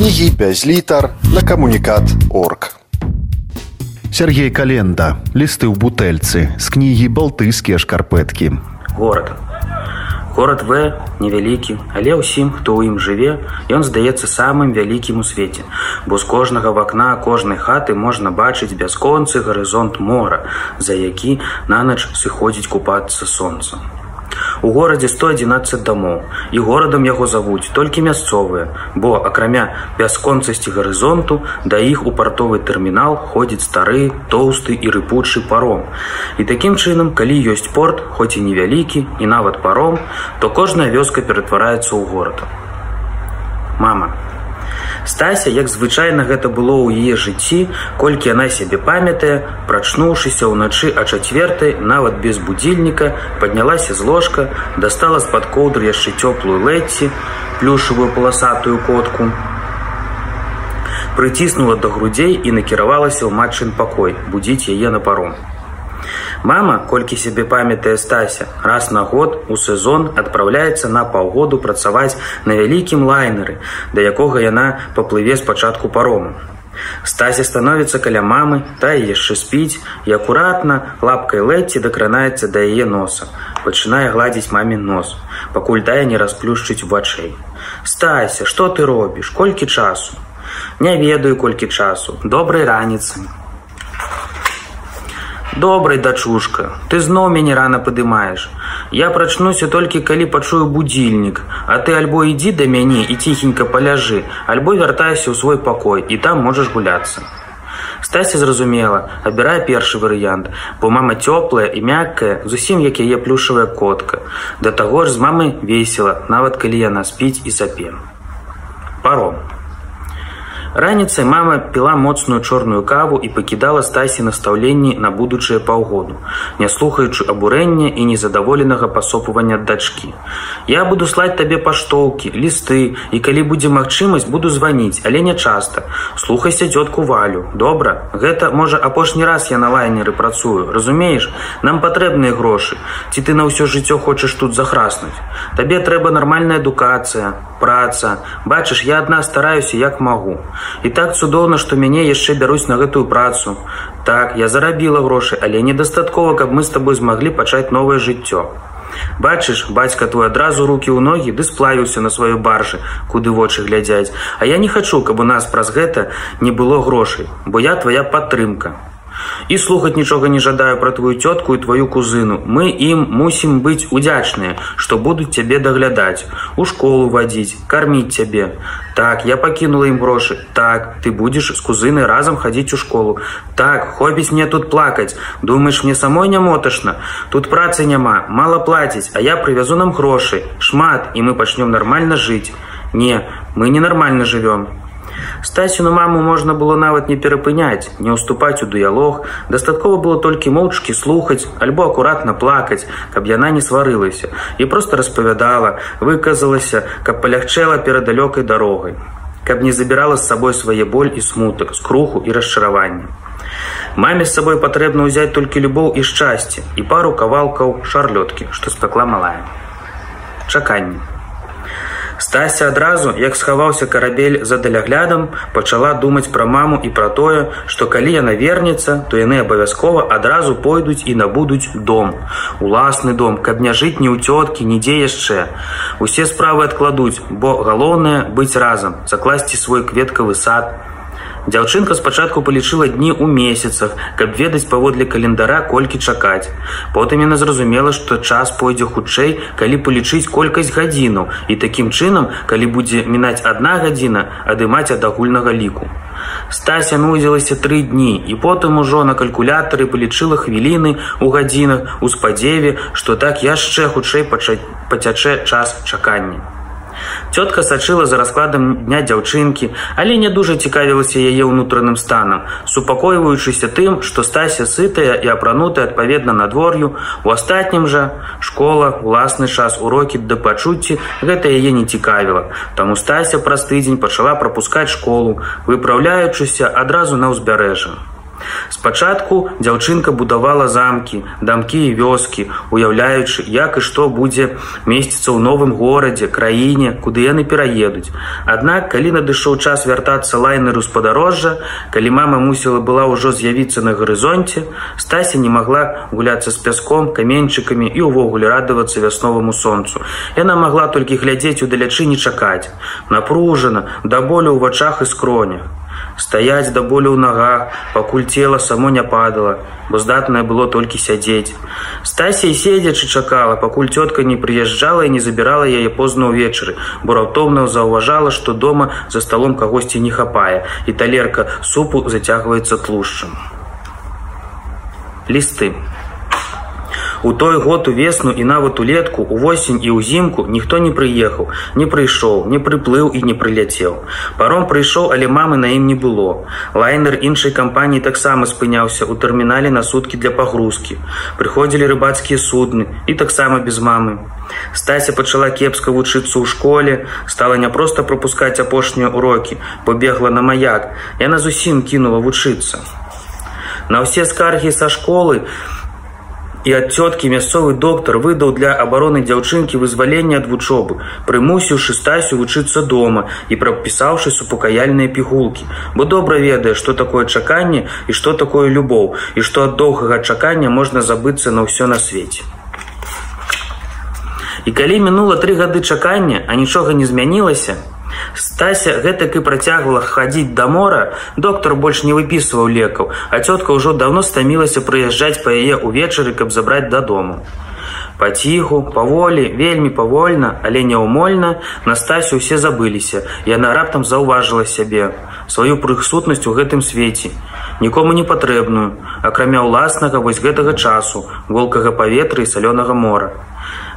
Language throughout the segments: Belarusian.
кнігі без літар на камунікат орг. Сергей Календа, лісты ў бутэльцы, з кнігі балтыйскія шкарпэткі. Горад. Горад В невялікі, але ўсім, хто ў ім жыве, ён здаецца самым вялікім у свеце, бо з кожнага вакна кожнай хаты можна бачыць бясконцы гарызонт мора, за які нанач сыходзіць купацца сонца. У горадзе 111 дамоў і горадам яго завуць толькі мясцовыя, бо акрамя бясконцасці гарызонту да іх у партовы тэрмінал ходзіць стары, тоўсты і рыпучы паром. І такім чынам, калі ёсць порт, хоць і невялікі і нават паром, то кожная вёска ператвараецца ў горад. Мама, Стася, як звычайна гэта было ў яе жыцці, колькі яна сябе памятае, прачнуўшыся ўначы а чацвертай, нават без будзільніка, паднялася з ложка, дастала з-пад коўдры яшчэ цёплую лэці, плюшавую паласатую котку. Прыціснула да грудзей і накіравалася ў матчын пакой, будзіць яе на паром. Мама, колькі сябе памятае стася, раз на год у сезон адпраўляецца на паўгоду працаваць на вялікім лайнеры, да якога яна паплыве спачатку парому. Стася становіцца каля мамы, та яшчэ спіць і акуратна лапкай лэці дакранаецца да яе носа, пачынае гладзіць мамін нос, пакуль тая не расплюшчыць вачэй. Стася, што ты робіш, колькі часу? Не ведаю колькі часу, добрай раніцы. Добрай дачушка, ты зноў мяне рана падымаеш. Я прачнуся толькі калі пачую будзільнік, А ты альбо ідзі да мяне і ціхенька паляжы, альбо вяртайся ў свой пакой і там можаш гуляцца. Стася зразумела, абірае першы варыянт, бо мама цёплая і мяккая, зусім як яе плюшавая котка. Да таго ж з мамы весела, нават калі яна спіць і сапе. Паром. Раніцай мама піла моцную чорную каву і пакідала стасі настаўленні на будучае паўгоду, не слухаючы абурэння і незадаволенага пасопвання дачкі. Я буду слаць табе паштоўкі, лісты і калі будзе магчымасць, буду званіць, але не часта. Слухайся цётку валю. Добра, гэта можа апошні раз я на лайнеры працую. Разумееш, нам патрэбныя грошы. Ці ты на ўсё жыццё хочаш тут захраснуць. Табе трэба нармальная адукацыя, праца. Бачыш, я адна стараюся як магу. І так цудоўна, што мяне яшчэ бяруць на гэтую працу. Так, я зарабіла грошы, але недастаткова, каб мы з табой змаглі пачаць новае жыццё. Бачыш, бацька твой адразу рукі ў ногі ды сплавіўся на сваёй баржы, куды вочы глядзяць. А я не хачу, каб у нас праз гэта не было грошай, бо я твоя падтрымка. І слухаць нічога не жадаю пра твою цётку і твою кузыну. Мы ім мусім быць удзячныя, што будуць цябе даглядаць, у школу вадзіць, карміць цябе. Так, я пакінула ім грошы. Так, ты будзеш з кузынай разам хадзіць у школу. Так, хопіць мне тут плакаць. Думаеш, мне самой нямоташна. Тут працы няма, мала плаціць, а я прывязу нам грошы. Шмат, і мы пачнём нармальна жыць. Не, мы ненармальна жывём. Стасіну маму можна было нават не перапыняць, не ўступаць у дыялог, дастаткова было толькі моўчкі слухаць альбо акуратна плакаць, каб яна не сварылася і проста распавядала, выказалася, каб палягчэла перад далёкай дарогай, каб не забірала з сабой свае боль і смутак, скруху і расчаравання. Маме з сабой патрэбна ўзяць толькі любоў і шчасце і пару кавалкаў шарлёткі, што спякла малая. Чаканне. Стася адразу, як схаваўся карабель за даляглядам, пачала думаць пра маму і пра тое, што калі яна вернецца, то яны абавязкова адразу пойдуць і набудуць дом. Уласны дом, каб не жыць ні ў цёткі, нідзе яшчэ. Усе справы адкладуць, бо галоўнае быць разам, закласці свой кветкавы сад, Дзяўчынка спачатку палічыла дні ў месяцах, каб ведаць паводле календара колькі чакаць. Потым яна зразумела, што час пойдзе хутчэй, калі палічыць колькасць гадзінаў і такім чынам, калі будзе мінаць адна гадзіна, адымаць ад агульнага ліку. Стася нудзілася тры дні і потым ужо на калькулятары палічыла хвіліны ў гадзінах у спадзеве, што так яшчэ хутчэй пацячэ час чакання. Цётка сачыла за раскладам дня дзяўчынкі, але не дужа цікавілася яе ўнутраным станам, супакойваючыся тым, што стася сытая і апранутая адпаведна надвор'ю, у астатнім жа школа, уласны час урокі да пачуцці гэта яе не цікавіла. Таму стася праз тыдзень пачала прапускаць школу, выпраўляючыся адразу на ўзбярэжжа. Спачатку дзяўчынка будавала замкі, дамкі і вёскі, уяўляючы, як і што будзе месціцца ў новым горадзе, краіне, куды яны пераедуць. Аднак, калі надышоў час вяртацца лайнеру з падарожжа, калі мама мусіла была ўжо з'явіцца на гарызонце, Стася не магла гуляцца з пяском, каменьчыкамі і ўвогуле радавацца вясноваму сонцу. Яна магла толькі глядзець удалячы не чакаць. Напружана, да болю ў вачах і скронях стаяць да болю ў нагах, пакуль цела само не падала, бо здатнае было толькі сядзець. Стася і седзячы чакала, пакуль цётка не прыязджала і не забірала яе позна ўвечары, бо раптоўна заўважала, што дома за сталом кагосьці не хапае, і талерка супу зацягваецца тлушчам. Лісты. У той год у весну і нават улетку увосень і ўзімку ніхто не прыехаў, не прыйшоў, не прыплыў і не прыляцеў. Паром прыйшоў, але мамы на ім не было. Лайнер іншай кампаніі таксама спыняўся ў тэрмінале на суткі для пагрузкі. Прыходзілі рыбацкія судны і таксама без мамы. Стася пачала кепска вучыцца ў школе, стала няпроста пропускаць апошнія урокі, побегла на маяк. Яна зусім кінула вучыцца. На ўсе скаргі са школы, і ад цёткі мясцовы доктар выдаў для абароны дзяўчынкі вызвалення ад вучобы, прымусіўшы стасю вучыцца дома і прапісаўшы супакаяльныя пігулкі, бо добра ведае, што такое чаканне і што такое любоў і што ад доўгага чакання можна забыцца на ўсё на свеце. І калі мінула тры гады чакання, а нічога не змянілася, Стася гэтак і працягвала хадзіць да мора, доктар больш не выпісваў лекаў, а цётка ўжо даўно стамілася прыязджаць па яе ўвечары, каб забраць дадому. Паціху, паволі, вельмі павольна, але няўмольна на стасю ўсе забыліся. Яна раптам заўважыла сябе, сваю прысутнасць у гэтым свеце, нікому не патрэбную, акрамя ўласнага вось гэтага часу, голкага паветра і салёнага мора.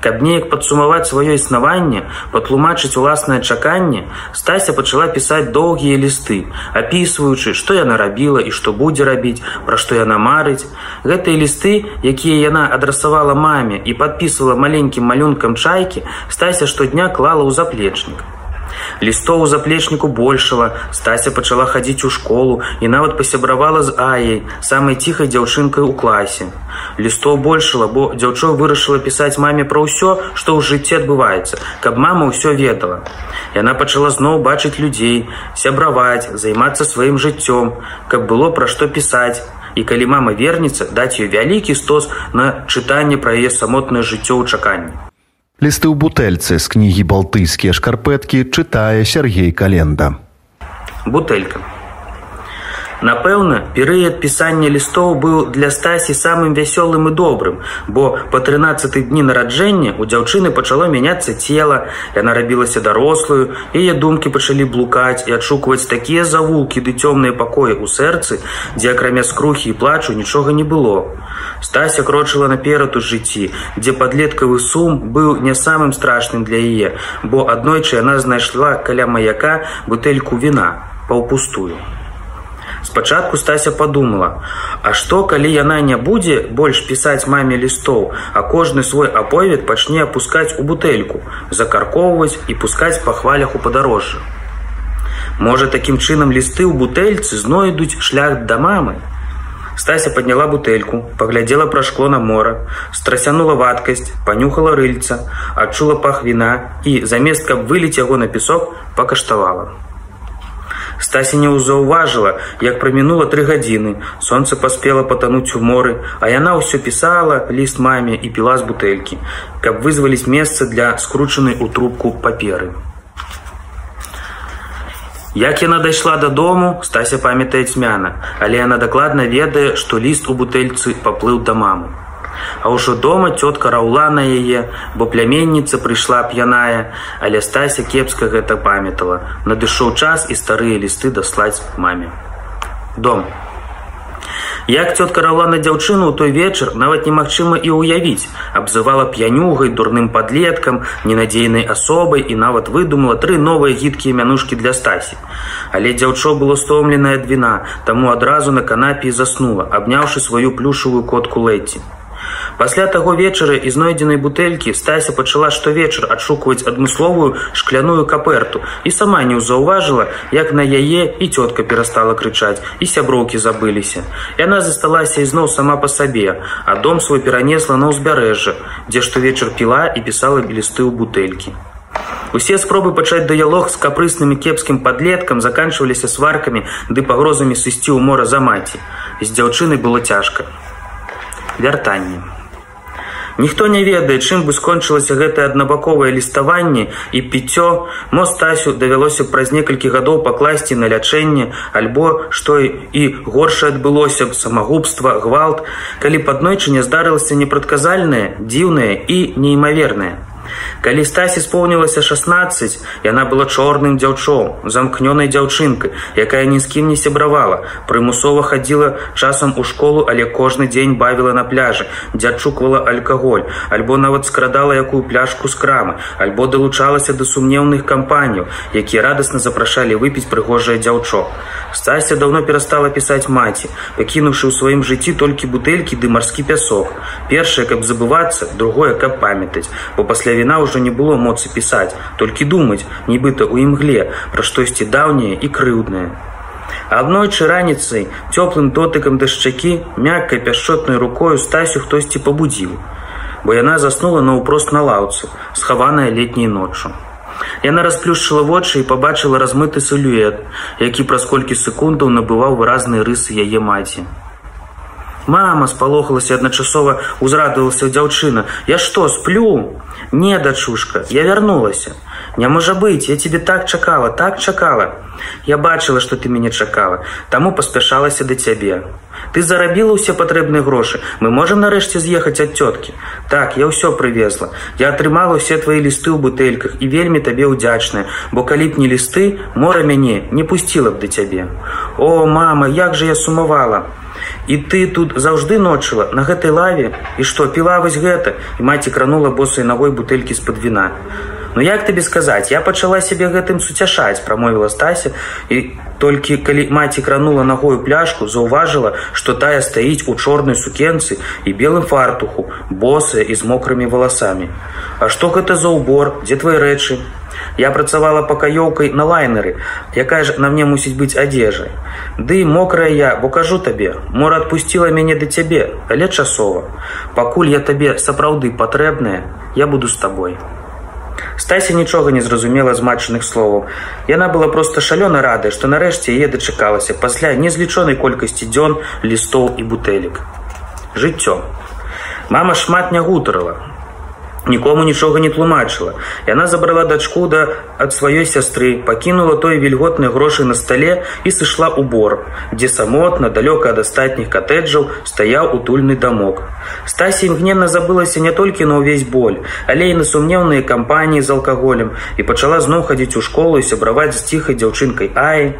Каб неяк падсумаваць сваё існаванне, патлумачыць уласнае чаканне, Стася пачала пісаць доўгія лісты, апісваючы, што яна рабіла і што будзе рабіць, пра што яна марыць. Гэтыя лісты, якія яна адрасавала маме і падпісвала маленькім малюнкам чайкі, Стася штодня клала ў заплечнік. Лістоў у заплечніку большала, стася пачала хадзіць у школу і нават пасябравала з Аяй, самай ціхай дзяўчынкай у класе. Лістоў большала, бо дзяўчо вырашыла пісаць маме пра ўсё, што ў жыцці адбываецца, каб мама ўсё ведала. Яна пачала зноў бачыць людзей, сябраваць, займацца сваім жыццём, каб было пра што пісаць. І калі мама вернецца, даць ёй вялікі стос на чытанне пра яе самотнае жыццё ў чаканні. Лісты ў бутэльцы з кнігі балтыйскія шкарпэткі чытае Сергей Календа. Бутэлька. Напэўна, перыяд пісання лістоў быў для стасі самым вясёлым і добрым, бо па 13 дні нараджэння у дзяўчыны пачало мяняцца цела, яна рабілася дарослую, яе думкі пачалі блукаць і адшукваць такія завулкі ды цёмныя пакоі ў сэрцы, дзе акрамя скрухі і плачу нічога не было. Стася крочыла наперад у жыцці, дзе падлеткавы сум быў не самым страшным для яе, бо аднойчы яна знайшла каля маяка бутэльку віна паўпустую. Спачатку стася подумала: А што, калі яна не будзе больш пісаць маме лістоў, а кожны свой аповед пачне апускаць у бутэльку, закаркоўваць і пускаць па хвалях у падарожжа. Можа, такім чынам лісты ў бутэльцы знойдуць шлях да мамы. Стася подняла бутэльку, паглядзела пра шкло на мора, страсянула вадкасць, панюхала рыльца, адчула пах віна і замест каб выліць яго на песок пакаштавала. Стася не ўзаўважыла, як прамінула тры гадзіны. Сонце паспела патануць у моры, а яна ўсё пісала ліст маме і піла з бутэлькі, каб вызваліць месца для скручанай у трубку паперы. Як яна дайшла дадому, стася памятае цьмяна, але яна дакладна ведае, што ліст у бутэльцы паплыў да мамы. А ўжо дома цётка раўла на яе, бо пляменніца прыйшла п'яная, але стася кепска гэта памятала. Надышоў час і старыя лісты даслаць маме. Дом. Як цётка раўла на дзяўчыну ў той вечар нават немагчыма і ўявіць, абзывала п'янюгай, дурным падлеткам, ненадзейнай асобай і нават выдумала тры новыя гідкія мянушкі для стасі. Але дзяўчо было стомленая ад віна, таму адразу на канапе і заснула, абняўшы сваю плюшавую котку лэці. Пасля таго вечара і знойдзенай бутэлькі стася пачала штовечар адшукваць адмысловую шкляную каперту і сама не ўзаўважыла, як на яе і цётка перастала крычаць і сяброўкі забыліся. Яна засталася ізноў сама па сабе, а дом свой перанесла на ўзбярэжжа, дзе штовечар піла і пісала лісты ў бутэлькі. Усе спробы пачаць дыялог з капрысным і кепскім падлеткам заканчваліся сваркамі ды пагрозамі сысці ў мора за маці. З дзяўчыны было цяжка. Вяртанне. Ніхто не ведае, чым бы скончылася гэтае аднабаковае ліставанне і піццё, мо стасю давялося праз некалькі гадоў пакласці на лячэнне, альбо што і горша адбылося б самагубства, гвалт, калі паднойчы не здарылася непрадказальнае, дзіўнае і неймавернае. Калі стасі споўнілася 16, яна была чорным дзяўчом, замкнёнай дзяўчынкай, якая ні з кім не сябравала, прымусова хадзіла часам у школу, але кожны дзень бавіла на пляжы, дзе адчуквала алькаголь, альбо нават скрадала якую пляшку з крамы, альбо далучалася да сумнеўных кампаніяў, якія радасна запрашалі выпіць прыгожае дзяўчо. Стася даўно перастала пісаць маці, пакінуўшы ў сваім жыцці толькі бутэлькі ды марскі пясок. Першае, каб забывацца, другое, каб памятаць, бо пасля віна ўжо не было моцы пісаць, толькі думаць, нібыта ў імгле, пра штосьці даўняе і крыўднае. Аднойчы раніцай цёплым дотыкам дашчакі мяккай пяшчотнай рукою стасю хтосьці пабудзіў, бо яна заснула наўпрост на лаўцы, схаваная летняй ноччу. Яна расплюшчыла вочы і пабачыла размыты сылюэт, які праз колькі секундаў набываў выразныя рысы яе маці. Мама спалохалася адначасова узрадавалася дзяўчына. Я што сплю? Не, дачушка, я вярнулася. Не можа быць, я тебе так чакала, так чакала. Я бачыла, што ты мяне чакала, таму паспяшалася да цябе. Ты зарабіла ўсе патрэбныя грошы. Мы можам нарэшце з'ехаць ад цёткі. Так, я ўсё прывезла. Я атрымала ўсе твае лісты ў бутэльках і вельмі табе ўдзячная, бо калі б не лісты, мора мяне не пусціла б да цябе. О, мама, як жа я сумавала. І ты тут заўжды ночыла на гэтай лаве і што піла вось гэта і маці кранула босай ногой бутэлькі з-пад віна. Ну як табе сказаць, я пачала сябе гэтым суцяшаць, прамовіла стася і толькі калі маці кранула нагою пляшку, заўважыла, што тая стаіць у чорнай сукенцы і белым фартуху, босая і з мокрымі валасамі. А што гэта за ўбор, дзе твае рэчы? Я працавала пакаёўкай на лайнеры, якая ж на мне мусіць быць адзежай. Ды мокрая я, бо кажу табе, мора адпусціла мяне да цябе, але часова. Пакуль я табе сапраўды патрэбная, я буду з табой. Стася нічога не зразумела з матчаных словаў. Яна была проста шалёна радая, што нарэшце яе дачакалася пасля незлічонай колькасці дзён, лістоў і бутэлек. Жыццё. Мама шмат не гутарыла, нікому нічога не тлумачыла. Яна забрала дачку да ад сваёй сястры, пакінула той вільготныя грошы на стале і сышла ў бор, дзе самотна, далёка ад астатніх катэджаў стаяў утульны дамок. Стасі імгненна забылася не толькі на ўвесь боль, але і на сумнеўныя кампаніі з алкаголем і пачала зноў хадзіць у школу і сябраваць з ціхай дзяўчынкай Ай.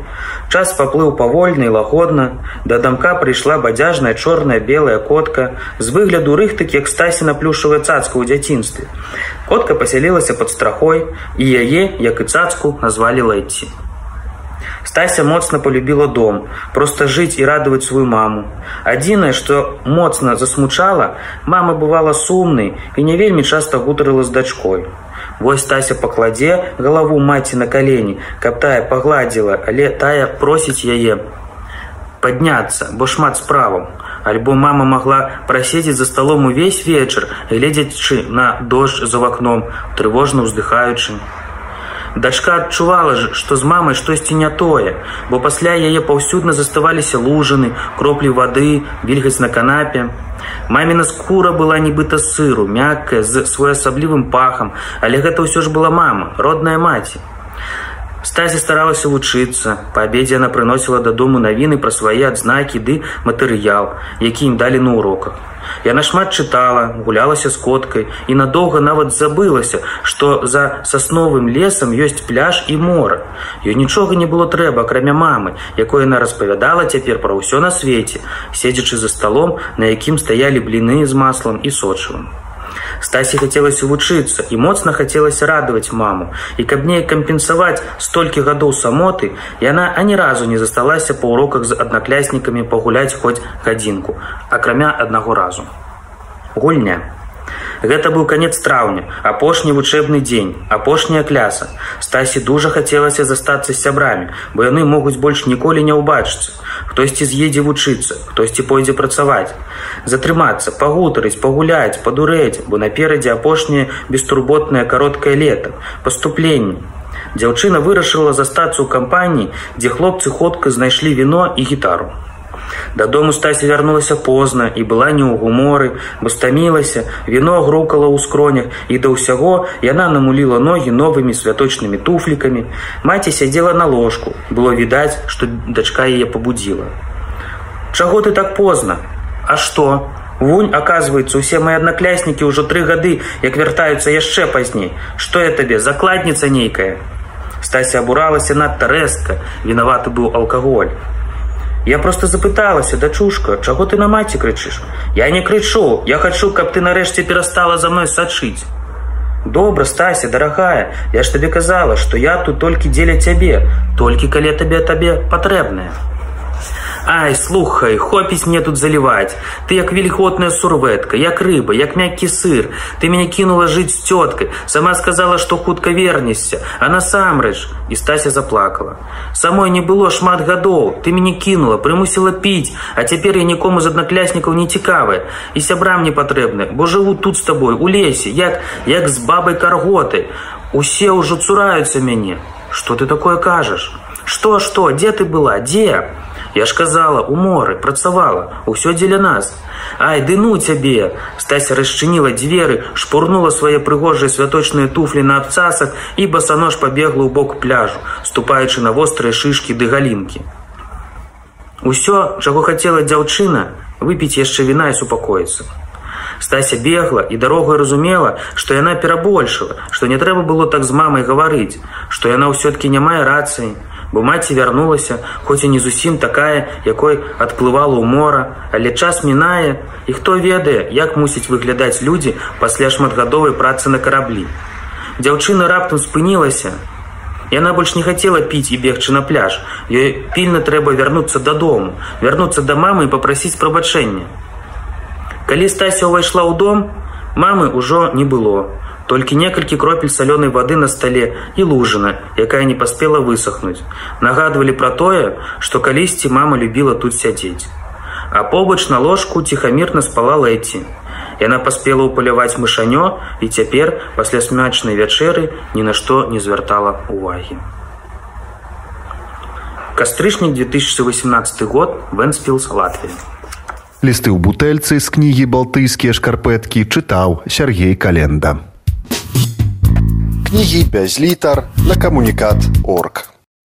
Час паплыў павольна і лагодна. Да дамка прыйшла бадзяжная чорная белая котка з выгляду рыхтык, як стасіна плюшавая цацка ў дзяцінстве. Котка пасялілася пад страхой і яе, як і цацку, назвалі лайці. Стася моцна полюбіла дом, просто жыць і радаваць сваю маму. Адзінае, што моцна засмучала, мама бывала сумнай і не вельмі часта гутарыла з дачкой. Вось Стася пакладзе галаву маці на калені, каб тая пагладзіла, але тая просіць яе падняцца, бо шмат справаў. Альбо мама магла праседзець за сталом увесь вечар, гледзячы на дождж за вакном, трывожна ўздыхаючы. Дачка адчувала ж, што з мамай штосьці не тое, бо пасля яе паўсюдна заставаліся лужаны, кроплі вады, вільгаць на канапе. Маміна скура была нібыта сыру, мяккая з своеасаблівым пахам, але гэта ўсё ж была мама, родная маці. Стазі старалася вучыцца. Па абедзе яна прыносіла дадому навіны пра свае адзнакі ды матэрыял, які ім далі на уроках. Яна шмат чытала, гулялася з коткай і надоўга нават забылася, што за сасновым лесам ёсць пляж і мора. Ёй нічога не было трэба, акрамя мамы, якой яна распавядала цяпер пра ўсё на свеце, седзячы за сталом, на якім стаялі бліны з маслам і сочывым. Стасі хацелася вучыцца і моцна хацелася радаваць маму. І каб неяк кампенсаваць столькі гадоў самоты, яна ані разу не засталася па уроках з аднакляснікамі пагуляць хоць гадзінку, акрамя аднаго разу. гульня. Гэта быў канец траўня, апошні вучэбны дзень, апошняя кляса. Стасі дужа хацелася застацца з сябрамі, бо яны могуць больш ніколі не ўбачыцца. Хтосьці з'едзе вучыцца, хтосьці пойдзе працаваць. Затрымацца, пагутарыць, пагуляць, падурэць, бо наперадзе апошняе бестурботнае кароткае лета, паступленне. Дзяўчына вырашыла застацца ў кампаніі, дзе хлопцы ходка знайшлі віно і гітару. Дадому Стася вярнулася позна і была не ў гуморы, бо стамілася, віно грукала ў скронях і да ўсяго яна намуліла ногі новымі святочнымі туфлікамі. Маці сядзела на ложку, было відаць, што дачка яе пабудзіла. Чаго ты так позна? А што? Вунь, аказваецца, усе мои аднакляснікі ўжо тры гады, як вяртаюцца яшчэ пазней. Што я табе, закладніца нейкая. Стася абуралася надта рэзка, вінаваты быў алкаголь. Я просто запыталася, дачушка, чаго ты на маці крычыш? Я не крычу, я хачу, каб ты нарэшце перастала за мной сачыць. Добра, Стася, дарагая, я ж табе казала, што я тут толькі дзеля цябе, толькі калі табе табе патрэбнае. Ай, слухай, хопіць мне тут заліваць. Ты як вільготная сурветка, як рыба, як мяккі сыр. Ты мяне кінула жыць з цёткай. Сама сказала, што хутка вернешся, а насамрэч і Стася заплакала. Самой не было шмат гадоў. Ты мяне кінула, прымусіла піць, а цяпер я нікому з аднакляснікаў не цікавая. І сябрам не патрэбны, бо жыву тут з табой у лесе, як, як з бабай карготай. Усе ўжо цураюцца мяне. Што ты такое кажаш? Што, што, дзе ты была, дзе? Я ж казала, у моры, працавала, усё дзеля нас. Ай, ды ну цябе! Стася расчыніла дзверы, шпурнула свае прыгожыя святочныя туфлі на абцасах і басанож пабегла ў бок пляжу, ступаючы на вострыя шышкі ды галінкі. Усё, чаго хацела дзяўчына, выпіць яшчэ віна і супакоіцца. Стася бегла і дарогу разумела, што яна перабольшыла, што не трэба было так з мамай гаварыць, што яна ўсё-ткі не мае рацыі, бо маці вярнулася, хоць і не зусім такая, якой адплывала ў мора, але час мінае, і хто ведае, як мусіць выглядаць людзі пасля шматгадовай працы на караблі. Дзяўчына раптам спынілася. Яна больш не хацела піць і бегчы на пляж. Ёй пільна трэба вярнуцца дадому, вярнуцца да мамы і папрасіць прабачэння. Калі Стася ўвайшла ў дом, мамы ўжо не было толькі некалькі кропель салёнай вады на стале і лужына, якая не паспела высохнуць. Нагадвалі пра тое, што калісьці мама любіла тут сядзець. А побач на ложку ціхамірна спала Лэці. Яна паспела ўпаляваць мышанё і цяпер пасля смячнай вячэры ні на што не звяртала увагі. Кастрычнік 2018 год Вэнспілс Латвія. Лісты ў бутэльцы з кнігі балтыйскія шкарпэткі чытаў Сергей Календа кнігі без літар на камунікат орг.